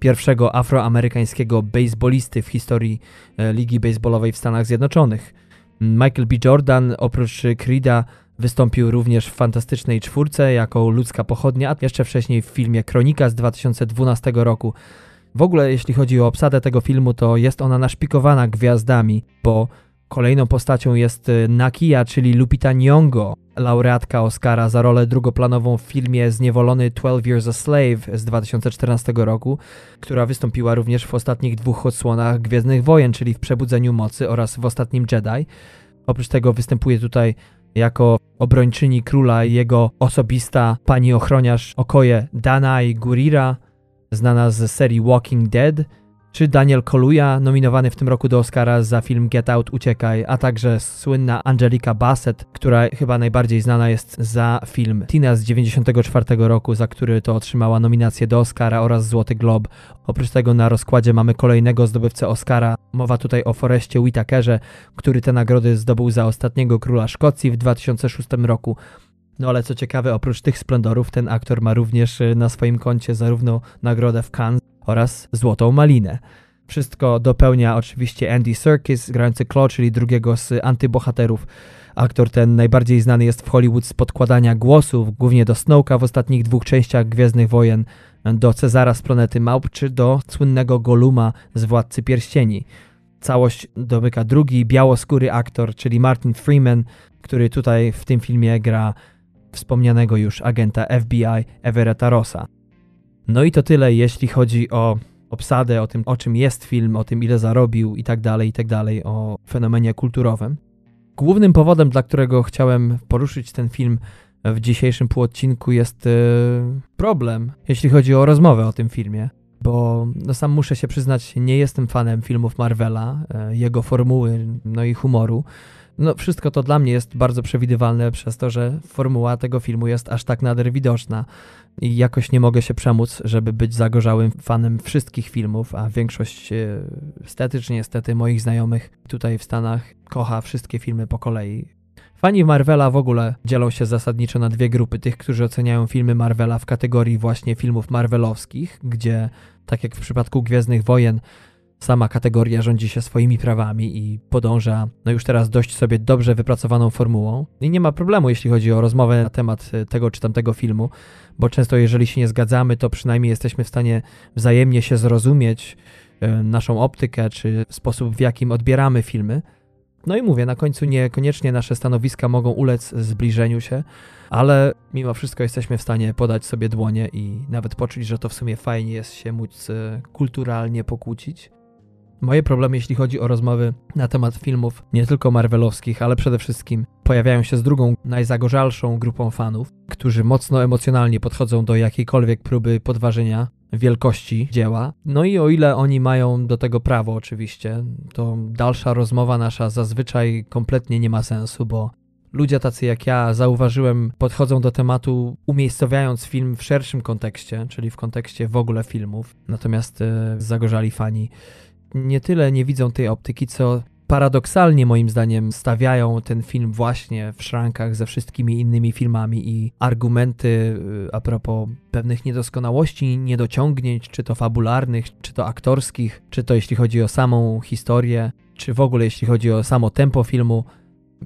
A: pierwszego afroamerykańskiego baseballisty w historii e, Ligi Baseballowej w Stanach Zjednoczonych. Michael B. Jordan oprócz Creeda wystąpił również w Fantastycznej Czwórce jako ludzka pochodnia, a jeszcze wcześniej w filmie Kronika z 2012 roku. W ogóle jeśli chodzi o obsadę tego filmu, to jest ona naszpikowana gwiazdami, bo Kolejną postacią jest y, Nakia, czyli Lupita Nyong'o, laureatka Oscara za rolę drugoplanową w filmie Zniewolony 12 Years a Slave z 2014 roku, która wystąpiła również w ostatnich dwóch odsłonach Gwiezdnych Wojen, czyli w Przebudzeniu Mocy oraz w Ostatnim Jedi. Oprócz tego występuje tutaj jako obrończyni króla jego osobista pani ochroniarz Okoje Danai Gurira, znana z serii Walking Dead – czy Daniel Kaluuya, nominowany w tym roku do Oscara za film Get Out Uciekaj, a także słynna Angelika Bassett, która chyba najbardziej znana jest za film Tina z 94 roku, za który to otrzymała nominację do Oscara oraz Złoty Glob. Oprócz tego na rozkładzie mamy kolejnego zdobywcę Oscara. Mowa tutaj o Forestie Whitakerze, który te nagrody zdobył za Ostatniego Króla Szkocji w 2006 roku. No ale co ciekawe, oprócz tych splendorów, ten aktor ma również y, na swoim koncie zarówno nagrodę w Cannes oraz Złotą Malinę. Wszystko dopełnia oczywiście Andy Serkis, grający Claw, czyli drugiego z antybohaterów. Aktor ten najbardziej znany jest w Hollywood z podkładania głosów, głównie do Snowka w ostatnich dwóch częściach Gwiezdnych Wojen, do Cezara z Planety Małp, czy do słynnego Goluma z Władcy Pierścieni. Całość domyka drugi białoskóry aktor, czyli Martin Freeman, który tutaj w tym filmie gra wspomnianego już agenta FBI Everetta Rossa. No i to tyle, jeśli chodzi o obsadę, o tym, o czym jest film, o tym, ile zarobił i tak dalej, i tak dalej, o fenomenie kulturowym. Głównym powodem, dla którego chciałem poruszyć ten film w dzisiejszym półodcinku jest yy, problem, jeśli chodzi o rozmowę o tym filmie, bo no sam muszę się przyznać, nie jestem fanem filmów Marvela, yy, jego formuły, no i humoru. No, wszystko to dla mnie jest bardzo przewidywalne przez to, że formuła tego filmu jest aż tak nader widoczna i jakoś nie mogę się przemóc, żeby być zagorzałym fanem wszystkich filmów, a większość e, stety czy niestety moich znajomych tutaj w Stanach kocha wszystkie filmy po kolei. Fani Marvela w ogóle dzielą się zasadniczo na dwie grupy. Tych, którzy oceniają filmy Marvela w kategorii właśnie filmów marvelowskich, gdzie tak jak w przypadku Gwiezdnych Wojen Sama kategoria rządzi się swoimi prawami i podąża, no już teraz dość sobie dobrze wypracowaną formułą. I nie ma problemu, jeśli chodzi o rozmowę na temat e, tego czy tamtego filmu, bo często jeżeli się nie zgadzamy, to przynajmniej jesteśmy w stanie wzajemnie się zrozumieć, e, naszą optykę czy sposób, w jakim odbieramy filmy. No i mówię, na końcu niekoniecznie nasze stanowiska mogą ulec zbliżeniu się, ale mimo wszystko jesteśmy w stanie podać sobie dłonie i nawet poczuć, że to w sumie fajnie jest się móc e, kulturalnie pokłócić. Moje problemy, jeśli chodzi o rozmowy na temat filmów, nie tylko marvelowskich, ale przede wszystkim pojawiają się z drugą, najzagorzalszą grupą fanów, którzy mocno emocjonalnie podchodzą do jakiejkolwiek próby podważenia wielkości dzieła. No i o ile oni mają do tego prawo, oczywiście, to dalsza rozmowa nasza zazwyczaj kompletnie nie ma sensu, bo ludzie tacy jak ja, zauważyłem, podchodzą do tematu umiejscowiając film w szerszym kontekście, czyli w kontekście w ogóle filmów. Natomiast e, zagorzali fani nie tyle nie widzą tej optyki, co paradoksalnie moim zdaniem stawiają ten film właśnie w szrankach ze wszystkimi innymi filmami i argumenty y, a propos pewnych niedoskonałości, niedociągnięć, czy to fabularnych, czy to aktorskich, czy to jeśli chodzi o samą historię, czy w ogóle jeśli chodzi o samo tempo filmu,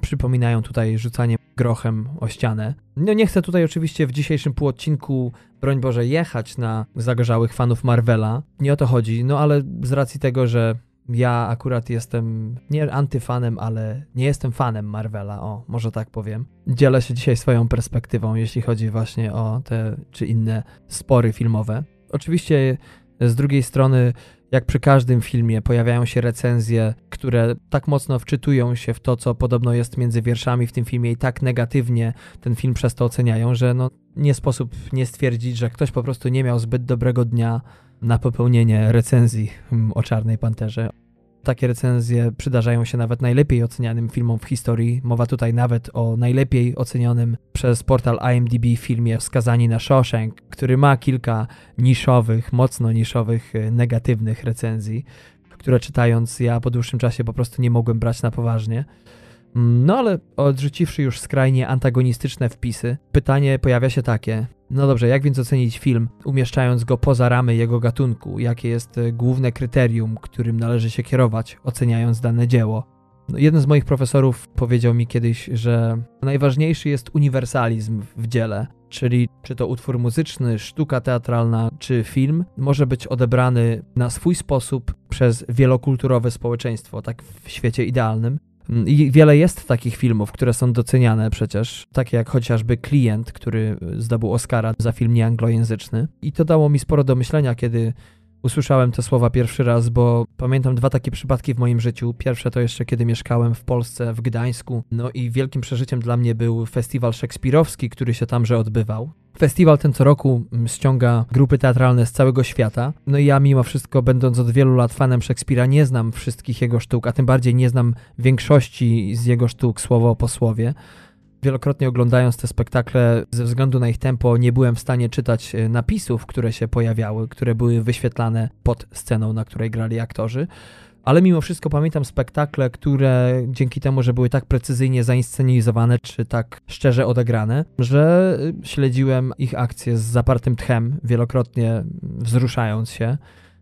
A: przypominają tutaj rzucanie grochem o ścianę. No nie chcę tutaj oczywiście w dzisiejszym półodcinku, broń Boże, jechać na zagorzałych fanów Marvela. Nie o to chodzi, no ale z racji tego, że ja akurat jestem nie antyfanem, ale nie jestem fanem Marvela, o, może tak powiem. Dzielę się dzisiaj swoją perspektywą, jeśli chodzi właśnie o te czy inne spory filmowe. Oczywiście z drugiej strony jak przy każdym filmie pojawiają się recenzje, które tak mocno wczytują się w to, co podobno jest między wierszami w tym filmie i tak negatywnie ten film przez to oceniają, że no, nie sposób nie stwierdzić, że ktoś po prostu nie miał zbyt dobrego dnia na popełnienie recenzji mm, o Czarnej Panterze. Takie recenzje przydarzają się nawet najlepiej ocenianym filmom w historii. Mowa tutaj nawet o najlepiej ocenionym przez portal IMDb filmie Wskazani na Shawshank, który ma kilka niszowych, mocno niszowych, y, negatywnych recenzji, które czytając ja po dłuższym czasie po prostu nie mogłem brać na poważnie. No ale odrzuciwszy już skrajnie antagonistyczne wpisy, pytanie pojawia się takie: no dobrze, jak więc ocenić film, umieszczając go poza ramy jego gatunku? Jakie jest e, główne kryterium, którym należy się kierować, oceniając dane dzieło? No, jeden z moich profesorów powiedział mi kiedyś, że najważniejszy jest uniwersalizm w dziele, czyli czy to utwór muzyczny, sztuka teatralna, czy film, może być odebrany na swój sposób przez wielokulturowe społeczeństwo, tak w świecie idealnym. Mm, I wiele jest takich filmów, które są doceniane przecież, takie jak chociażby Klient, który zdobył Oscara za film nieanglojęzyczny. I to dało mi sporo do myślenia, kiedy usłyszałem te słowa pierwszy raz, bo pamiętam dwa takie przypadki w moim życiu. Pierwsze to jeszcze kiedy mieszkałem w Polsce, w Gdańsku. No i wielkim przeżyciem dla mnie był festiwal szekspirowski, który się tamże odbywał. Festiwal ten co roku mm, ściąga grupy teatralne z całego świata. No i ja mimo wszystko, będąc od wielu lat fanem Szekspira, nie znam wszystkich jego sztuk, a tym bardziej nie znam większości z jego sztuk słowo po słowie. Wielokrotnie oglądając te spektakle, ze względu na ich tempo, nie byłem w stanie czytać e, napisów, które się pojawiały, które były wyświetlane pod sceną, na której grali aktorzy. Ale mimo wszystko pamiętam spektakle, które dzięki temu, że były tak precyzyjnie zainscenizowane, czy tak szczerze odegrane, że śledziłem ich akcje z zapartym tchem, wielokrotnie wzruszając się.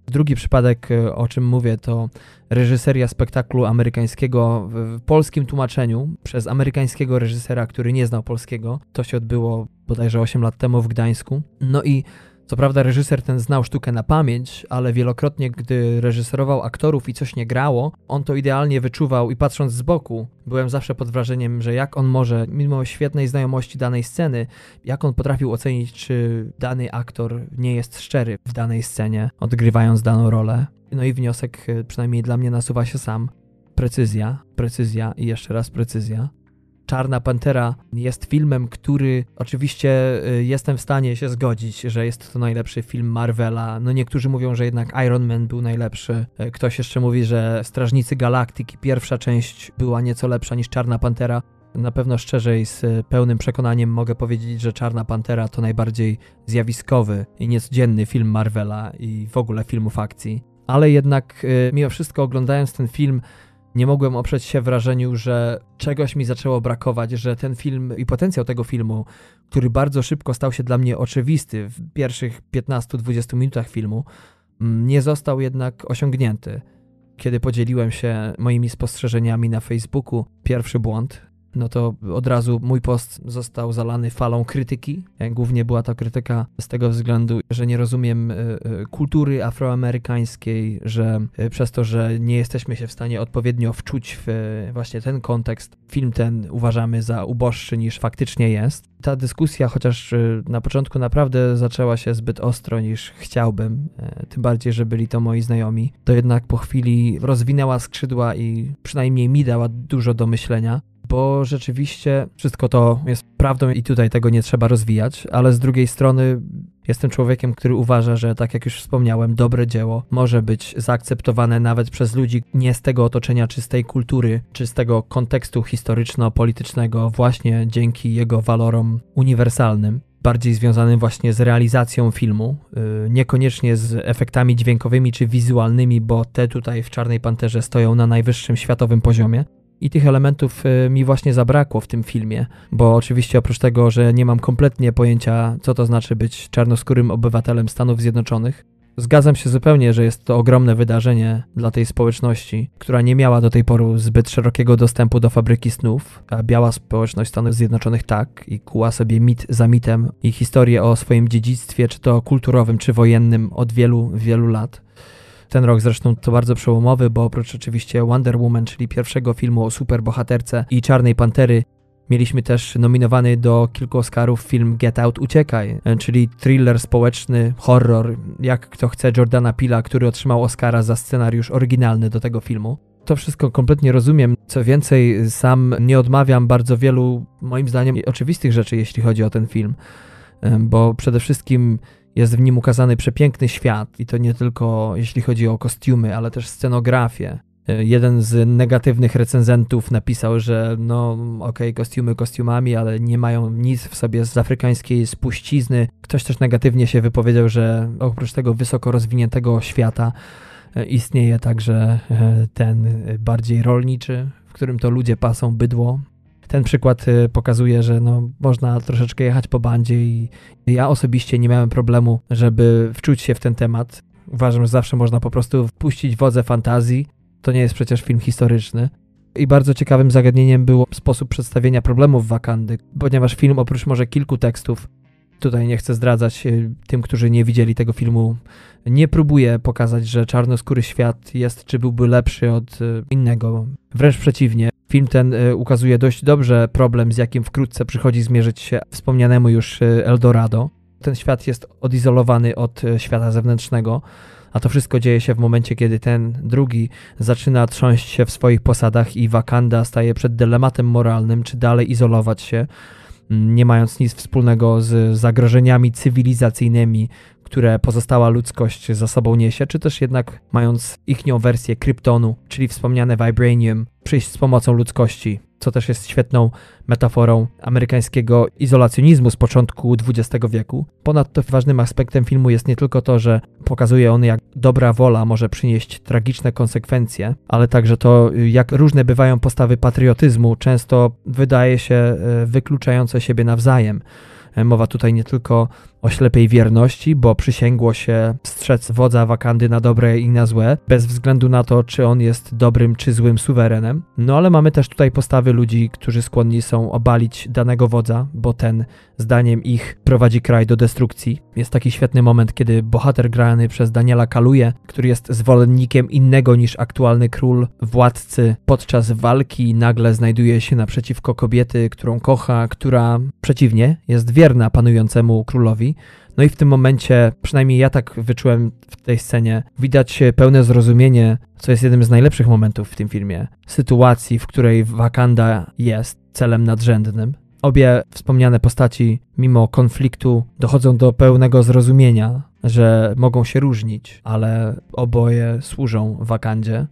A: Drugi przypadek, o czym mówię, to reżyseria spektaklu amerykańskiego w polskim tłumaczeniu przez amerykańskiego reżysera, który nie znał polskiego. To się odbyło bodajże 8 lat temu w Gdańsku. No i co prawda reżyser ten znał sztukę na pamięć, ale wielokrotnie, gdy reżyserował aktorów i coś nie grało, on to idealnie wyczuwał i patrząc z boku, byłem zawsze pod wrażeniem, że jak on może, mimo świetnej znajomości danej sceny, jak on potrafił ocenić, czy dany aktor nie jest szczery w danej scenie, odgrywając daną rolę. No i wniosek, e, przynajmniej dla mnie, nasuwa się sam. Precyzja, precyzja i jeszcze raz precyzja. Czarna Pantera jest filmem, który oczywiście y, jestem w stanie się zgodzić, że jest to najlepszy film Marvela. No niektórzy mówią, że jednak Iron Man był najlepszy. Y, ktoś jeszcze mówi, że Strażnicy Galaktyki pierwsza część była nieco lepsza niż Czarna Pantera. Na pewno szczerzej, z pełnym przekonaniem mogę powiedzieć, że Czarna Pantera to najbardziej zjawiskowy i niecodzienny film Marvela i w ogóle filmów akcji. Ale jednak, y, mimo wszystko, oglądając ten film, nie mogłem oprzeć się wrażeniu, że czegoś mi zaczęło brakować, że ten film i potencjał tego filmu, który bardzo szybko stał się dla mnie oczywisty w pierwszych 15-20 minutach filmu, mm, nie został jednak osiągnięty. Kiedy podzieliłem się moimi spostrzeżeniami na Facebooku, pierwszy błąd, no to od razu mój post został zalany falą krytyki. Głównie była to krytyka z tego względu, że nie rozumiem e, e, kultury afroamerykańskiej, że e, przez to, że nie jesteśmy się w stanie odpowiednio wczuć w właśnie ten kontekst, film ten uważamy za uboższy niż faktycznie jest. Ta dyskusja, chociaż na początku naprawdę zaczęła się zbyt ostro niż chciałbym, tym bardziej, że byli to moi znajomi, to jednak po chwili rozwinęła skrzydła i przynajmniej mi dała dużo do myślenia bo rzeczywiście wszystko to jest prawdą i tutaj tego nie trzeba rozwijać, ale z drugiej strony jestem człowiekiem, który uważa, że tak jak już wspomniałem, dobre dzieło może być zaakceptowane nawet przez ludzi nie z tego otoczenia, czy z tej kultury, czy z tego kontekstu historyczno-politycznego, właśnie dzięki jego walorom uniwersalnym bardziej związanym właśnie z realizacją filmu, y, niekoniecznie z efektami dźwiękowymi czy wizualnymi, bo te tutaj w Czarnej Panterze stoją na najwyższym światowym poziomie, i tych elementów y, mi właśnie zabrakło w tym filmie, bo oczywiście oprócz tego, że nie mam kompletnie pojęcia, co to znaczy być czarnoskórym obywatelem Stanów Zjednoczonych, Zgadzam się zupełnie, że jest to ogromne wydarzenie dla tej społeczności, która nie miała do tej pory zbyt szerokiego dostępu do fabryki snów, a biała społeczność Stanów Zjednoczonych tak i kuła sobie mit za mitem i historię o swoim dziedzictwie, czy to kulturowym, czy wojennym od wielu, wielu lat. Ten rok zresztą to bardzo przełomowy, bo oprócz oczywiście Wonder Woman, czyli pierwszego filmu o superbohaterce i Czarnej Pantery, Mieliśmy też nominowany do kilku Oscarów film Get Out Uciekaj, czyli thriller społeczny, horror, jak kto chce, Jordana Pila, który otrzymał Oscara za scenariusz oryginalny do tego filmu. To wszystko kompletnie rozumiem. Co więcej, sam nie odmawiam bardzo wielu, moim zdaniem, oczywistych rzeczy, jeśli chodzi o ten film, bo przede wszystkim Jest w nim ukazany przepiękny świat i to nie tylko jeśli chodzi o kostiumy, ale też scenografię. E, jeden z negatywnych recenzentów napisał, że no okej, okay, kostiumy kostiumami, ale nie mają nic w sobie z afrykańskiej spuścizny. Ktoś też negatywnie się wypowiedział, że oprócz tego wysoko rozwiniętego świata e, istnieje także e, ten bardziej rolniczy, w którym to ludzie pasą bydło. Ten przykład pokazuje, że no, można troszeczkę jechać po bandzie i ja osobiście nie miałem problemu, żeby wczuć się w ten temat. Uważam, że zawsze można po prostu wpuścić wodze fantazji to nie jest przecież film historyczny. I bardzo ciekawym zagadnieniem był sposób przedstawienia problemów Wakandy, ponieważ film oprócz może kilku tekstów, tutaj nie chcę zdradzać e, tym, którzy nie widzieli tego filmu, nie próbuje pokazać, że czarnoskóry świat jest czy byłby lepszy od e, innego. Wręcz przeciwnie. Film ten e, ukazuje dość dobrze problem, z jakim wkrótce przychodzi zmierzyć się wspomnianemu już Eldorado. Ten świat jest odizolowany od świata zewnętrznego a to wszystko dzieje się w momencie, kiedy ten drugi zaczyna trząść się w swoich posadach i Wakanda staje przed dylematem moralnym, czy dalej izolować się, mm, nie mając nic wspólnego z zagrożeniami cywilizacyjnymi, które pozostała ludzkość za sobą niesie, czy też jednak mając ichnią wersję Kryptonu, czyli wspomniane Vibranium, przyjść z pomocą ludzkości co też jest świetną metaforą amerykańskiego izolacjonizmu z początku XX wieku. Ponadto ważnym aspektem filmu jest nie tylko to, że pokazuje on, jak dobra wola może przynieść tragiczne konsekwencje, ale także to, jak różne bywają postawy patriotyzmu, często wydaje się e, wykluczające siebie nawzajem. E, mowa tutaj nie tylko o ślepej wierności, bo przysięgło się strzec wodza Wakandy na dobre i na złe, bez względu na to, czy on jest dobrym czy złym suwerenem. No ale mamy też tutaj postawy ludzi, którzy skłonni są obalić danego wodza, bo ten, zdaniem ich, prowadzi kraj do destrukcji. Jest taki świetny moment, kiedy bohater grany przez Daniela Kaluje, który jest zwolennikiem innego niż aktualny król, władcy, podczas walki nagle znajduje się naprzeciwko kobiety, którą kocha, która przeciwnie, jest wierna panującemu królowi no i w tym momencie, przynajmniej ja tak wyczułem w tej scenie, widać pełne zrozumienie, co jest jednym z najlepszych momentów w tym filmie, sytuacji, w której Wakanda jest celem nadrzędnym. Obie wspomniane postaci, mimo konfliktu, dochodzą do pełnego zrozumienia, że mogą się różnić, ale oboje służą Wakandzie.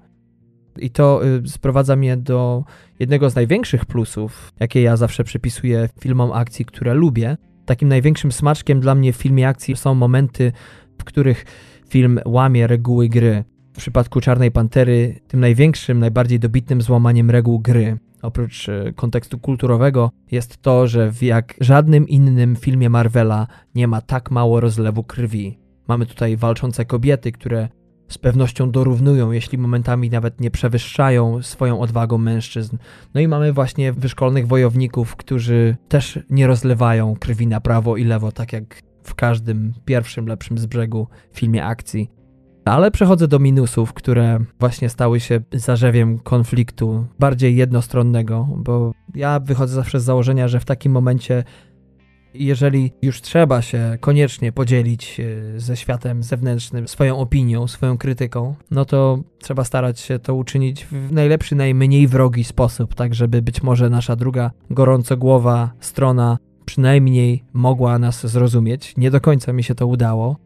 A: I to y, sprowadza mnie do jednego z największych plusów, jakie ja zawsze przypisuję filmom akcji, które lubię, Takim największym smaczkiem dla mnie w filmie akcji są momenty, w których film łamie reguły gry. W przypadku Czarnej Pantery tym największym, najbardziej dobitnym złamaniem reguł gry oprócz e, kontekstu kulturowego, jest to, że w jak żadnym innym filmie Marvela nie ma tak mało rozlewu krwi. Mamy tutaj walczące kobiety, które z pewnością dorównują, jeśli momentami nawet nie przewyższają swoją odwagą mężczyzn. No i mamy właśnie wyszkolonych wojowników, którzy też nie rozlewają krwi na prawo i lewo, tak jak w każdym pierwszym lepszym z brzegu filmie akcji. Ale przechodzę do minusów, które właśnie stały się zarzewiem konfliktu bardziej jednostronnego, bo ja wychodzę zawsze z założenia, że w takim momencie jeżeli już trzeba się koniecznie podzielić e, ze światem zewnętrznym swoją opinią, swoją krytyką, no to trzeba starać się to uczynić w najlepszy, najmniej wrogi sposób, tak żeby być może nasza druga gorącogłowa strona przynajmniej mogła nas zrozumieć. Nie do końca mi się to udało,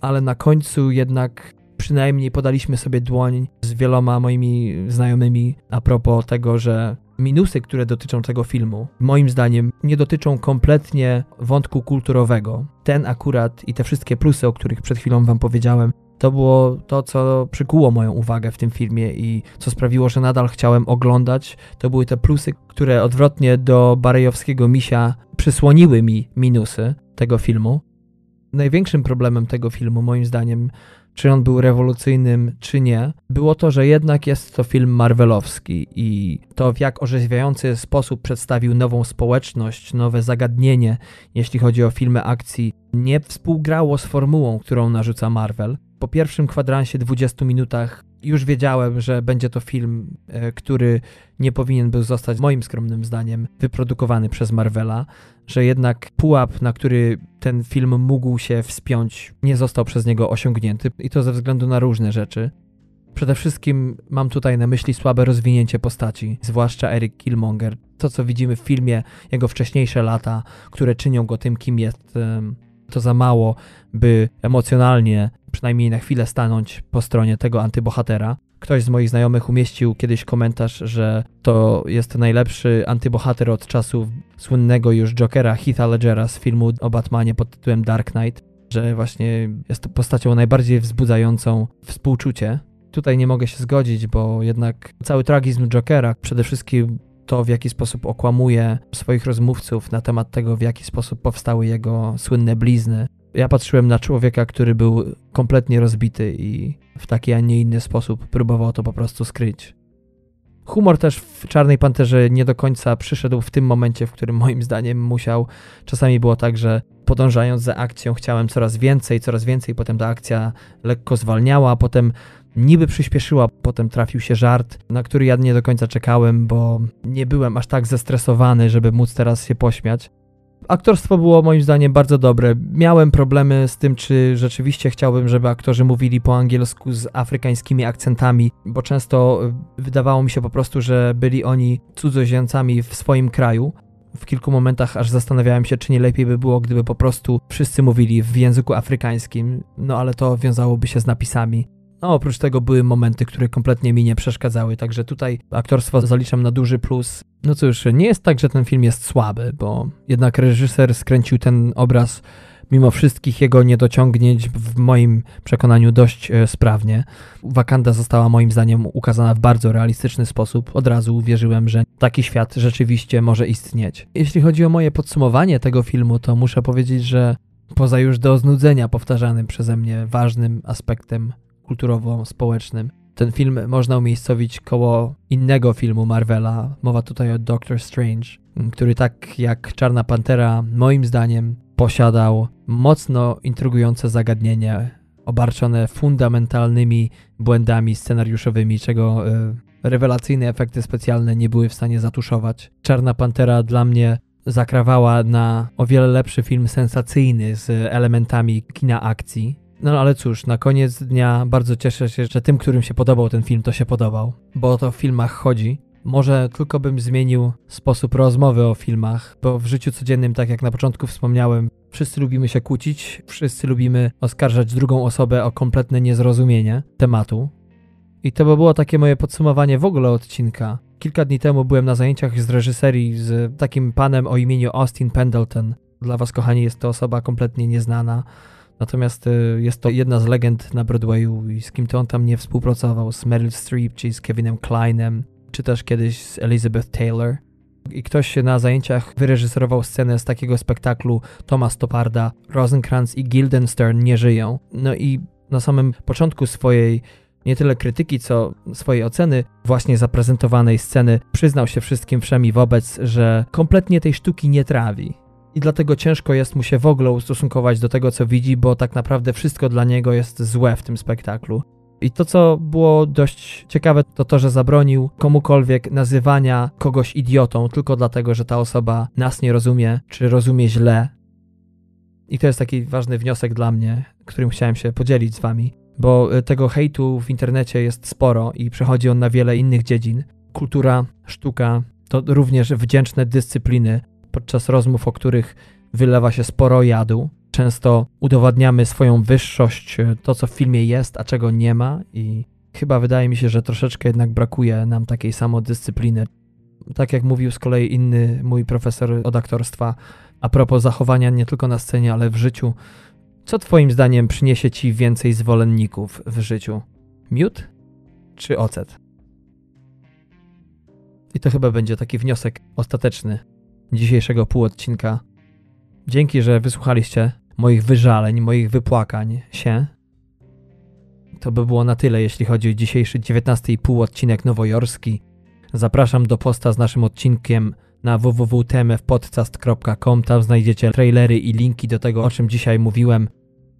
A: ale na końcu jednak przynajmniej podaliśmy sobie dłoń z wieloma moimi znajomymi a propos tego, że minusy, które dotyczą tego filmu, moim zdaniem nie dotyczą kompletnie wątku kulturowego. Ten akurat i te wszystkie plusy, o których przed chwilą wam powiedziałem, to było to, co przykuło moją uwagę w tym filmie i co sprawiło, że nadal chciałem oglądać. To były te plusy, które odwrotnie do barejowskiego misia przysłoniły mi minusy tego filmu. Największym problemem tego filmu, moim zdaniem, czy on był rewolucyjnym, czy nie, było to, że jednak jest to film marvelowski i to w jak orzeźwiający sposób przedstawił nową społeczność, nowe zagadnienie, jeśli chodzi o filmy akcji, nie współgrało z formułą, którą narzuca Marvel. Po pierwszym kwadransie 20 minutach już wiedziałem, że będzie to film, e, który nie powinien był zostać, moim skromnym zdaniem, wyprodukowany przez Marvela, że jednak pułap, na który ten film mógł się wspiąć, nie został przez niego osiągnięty i to ze względu na różne rzeczy. Przede wszystkim mam tutaj na myśli słabe rozwinięcie postaci, zwłaszcza Eric Killmonger. To, co widzimy w filmie, jego wcześniejsze lata, które czynią go tym, kim jest, to za mało, by emocjonalnie, przynajmniej na chwilę, stanąć po stronie tego antybohatera. Ktoś z moich znajomych umieścił kiedyś komentarz, że to jest najlepszy antybohater od czasów słynnego już Jokera Heatha Ledgera z filmu o Batmanie pod tytułem Dark Knight, że właśnie jest to postacią najbardziej wzbudzającą współczucie. Tutaj nie mogę się zgodzić, bo jednak cały tragizm Jokera, przede wszystkim to, w jaki sposób okłamuje swoich rozmówców na temat tego, w jaki sposób powstały jego słynne blizny. Ja patrzyłem na człowieka, który był kompletnie rozbity i w taki, a nie inny sposób próbował to po prostu skryć. Humor też w Czarnej Panterze nie do końca przyszedł w tym momencie, w którym moim zdaniem musiał. Czasami było tak, że podążając za akcją chciałem coraz więcej, coraz więcej, potem ta akcja lekko zwalniała, potem niby przyspieszyła, potem trafił się żart, na który ja nie do końca czekałem, bo nie byłem aż tak zestresowany, żeby móc teraz się pośmiać. Aktorstwo było moim zdaniem bardzo dobre. Miałem problemy z tym, czy rzeczywiście chciałbym, żeby aktorzy mówili po angielsku z afrykańskimi akcentami, bo często wydawało mi się po prostu, że byli oni cudzoziemcami w swoim kraju. W kilku momentach aż zastanawiałem się, czy nie lepiej by było, gdyby po prostu wszyscy mówili w języku afrykańskim, no ale to wiązałoby się z napisami. No, oprócz tego były momenty, które kompletnie mi nie przeszkadzały, także tutaj aktorstwo zaliczam na duży plus. No cóż, nie jest tak, że ten film jest słaby, bo jednak reżyser skręcił ten obraz mimo wszystkich jego niedociągnięć w moim przekonaniu dość e, sprawnie. Wakanda została moim zdaniem ukazana w bardzo realistyczny sposób. Od razu uwierzyłem, że taki świat rzeczywiście może istnieć. Jeśli chodzi o moje podsumowanie tego filmu, to muszę powiedzieć, że poza już do znudzenia powtarzanym przeze mnie ważnym aspektem kulturowo-społecznym. Ten film można umiejscowić koło innego filmu Marvela. Mowa tutaj o Doctor Strange, który tak jak Czarna Pantera, moim zdaniem, posiadał mocno intrygujące zagadnienie, obarczone fundamentalnymi błędami scenariuszowymi, czego y, rewelacyjne efekty specjalne nie były w stanie zatuszować. Czarna Pantera dla mnie zakrawała na o wiele lepszy film sensacyjny z elementami kina akcji, no ale cóż, na koniec dnia bardzo cieszę się, że tym, którym się podobał ten film, to się podobał, bo o to w filmach chodzi. Może tylko bym zmienił sposób rozmowy o filmach, bo w życiu codziennym, tak jak na początku wspomniałem, wszyscy lubimy się kłócić, wszyscy lubimy oskarżać drugą osobę o kompletne niezrozumienie tematu. I to by było takie moje podsumowanie w ogóle odcinka. Kilka dni temu byłem na zajęciach z reżyserii z takim panem o imieniu Austin Pendleton. Dla was, kochani, jest to osoba kompletnie nieznana. Natomiast y, jest to jedna z legend na Broadwayu i z kim to on tam nie współpracował, z Meryl Streep, czy z Kevinem Kleinem, czy też kiedyś z Elizabeth Taylor. I ktoś na zajęciach wyreżyserował scenę z takiego spektaklu Thomas Toparda, Rosencrantz i Guildenstern nie żyją. No i na samym początku swojej nie tyle krytyki, co swojej oceny właśnie zaprezentowanej sceny przyznał się wszystkim wszemi wobec, że kompletnie tej sztuki nie trawi i dlatego ciężko jest mu się w ogóle ustosunkować do tego, co widzi, bo tak naprawdę wszystko dla niego jest złe w tym spektaklu. I to, co było dość ciekawe, to to, że zabronił komukolwiek nazywania kogoś idiotą tylko dlatego, że ta osoba nas nie rozumie, czy rozumie źle. I to jest taki ważny wniosek dla mnie, którym chciałem się podzielić z wami, bo y, tego hejtu w internecie jest sporo i przechodzi on na wiele innych dziedzin. Kultura, sztuka to również wdzięczne dyscypliny, podczas rozmów, o których wylewa się sporo jadu. Często udowadniamy swoją wyższość, e, to co w filmie jest, a czego nie ma, i chyba wydaje mi się, że troszeczkę jednak brakuje nam takiej samodyscypliny. Tak jak mówił z kolei inny mój profesor od aktorstwa, a propos zachowania nie tylko na scenie, ale w życiu. Co Twoim zdaniem przyniesie Ci więcej zwolenników w życiu? Miód czy ocet? I to chyba będzie taki wniosek ostateczny dzisiejszego półodcinka. Dzięki, że wysłuchaliście moich wyżaleń, moich wypłakań się. To by było na tyle, jeśli chodzi o dzisiejszy 19,5 odcinek nowojorski. Zapraszam do posta z naszym odcinkiem na www.tmfpodcast.com. Tam znajdziecie trailery i linki do tego, o czym dzisiaj mówiłem.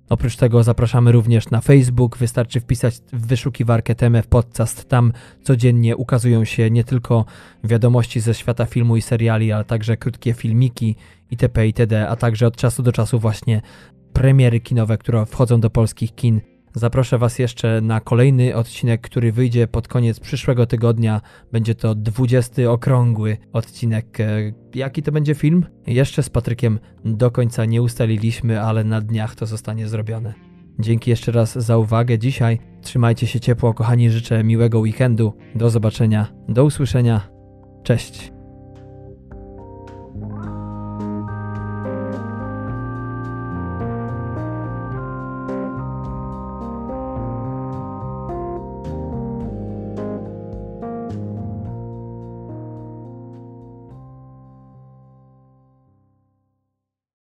A: Oprócz tego zapraszamy również na Facebook. Wystarczy wpisać w wyszukiwarkę TMF Podcast. Tam codziennie ukazują się nie tylko wiadomości ze świata filmu i seriali, ale także krótkie filmiki itp. itd., a także od czasu do czasu właśnie premiery kinowe, które wchodzą do polskich kin, Zaproszę Was jeszcze na kolejny odcinek, który wyjdzie pod koniec przyszłego tygodnia. Będzie to 20 okrągły odcinek. E, jaki to będzie film? Jeszcze z Patrykiem do końca nie ustaliliśmy, ale na dniach to zostanie zrobione. Dzięki jeszcze raz za uwagę dzisiaj. Trzymajcie się ciepło, kochani. Życzę miłego weekendu. Do zobaczenia, do usłyszenia. Cześć.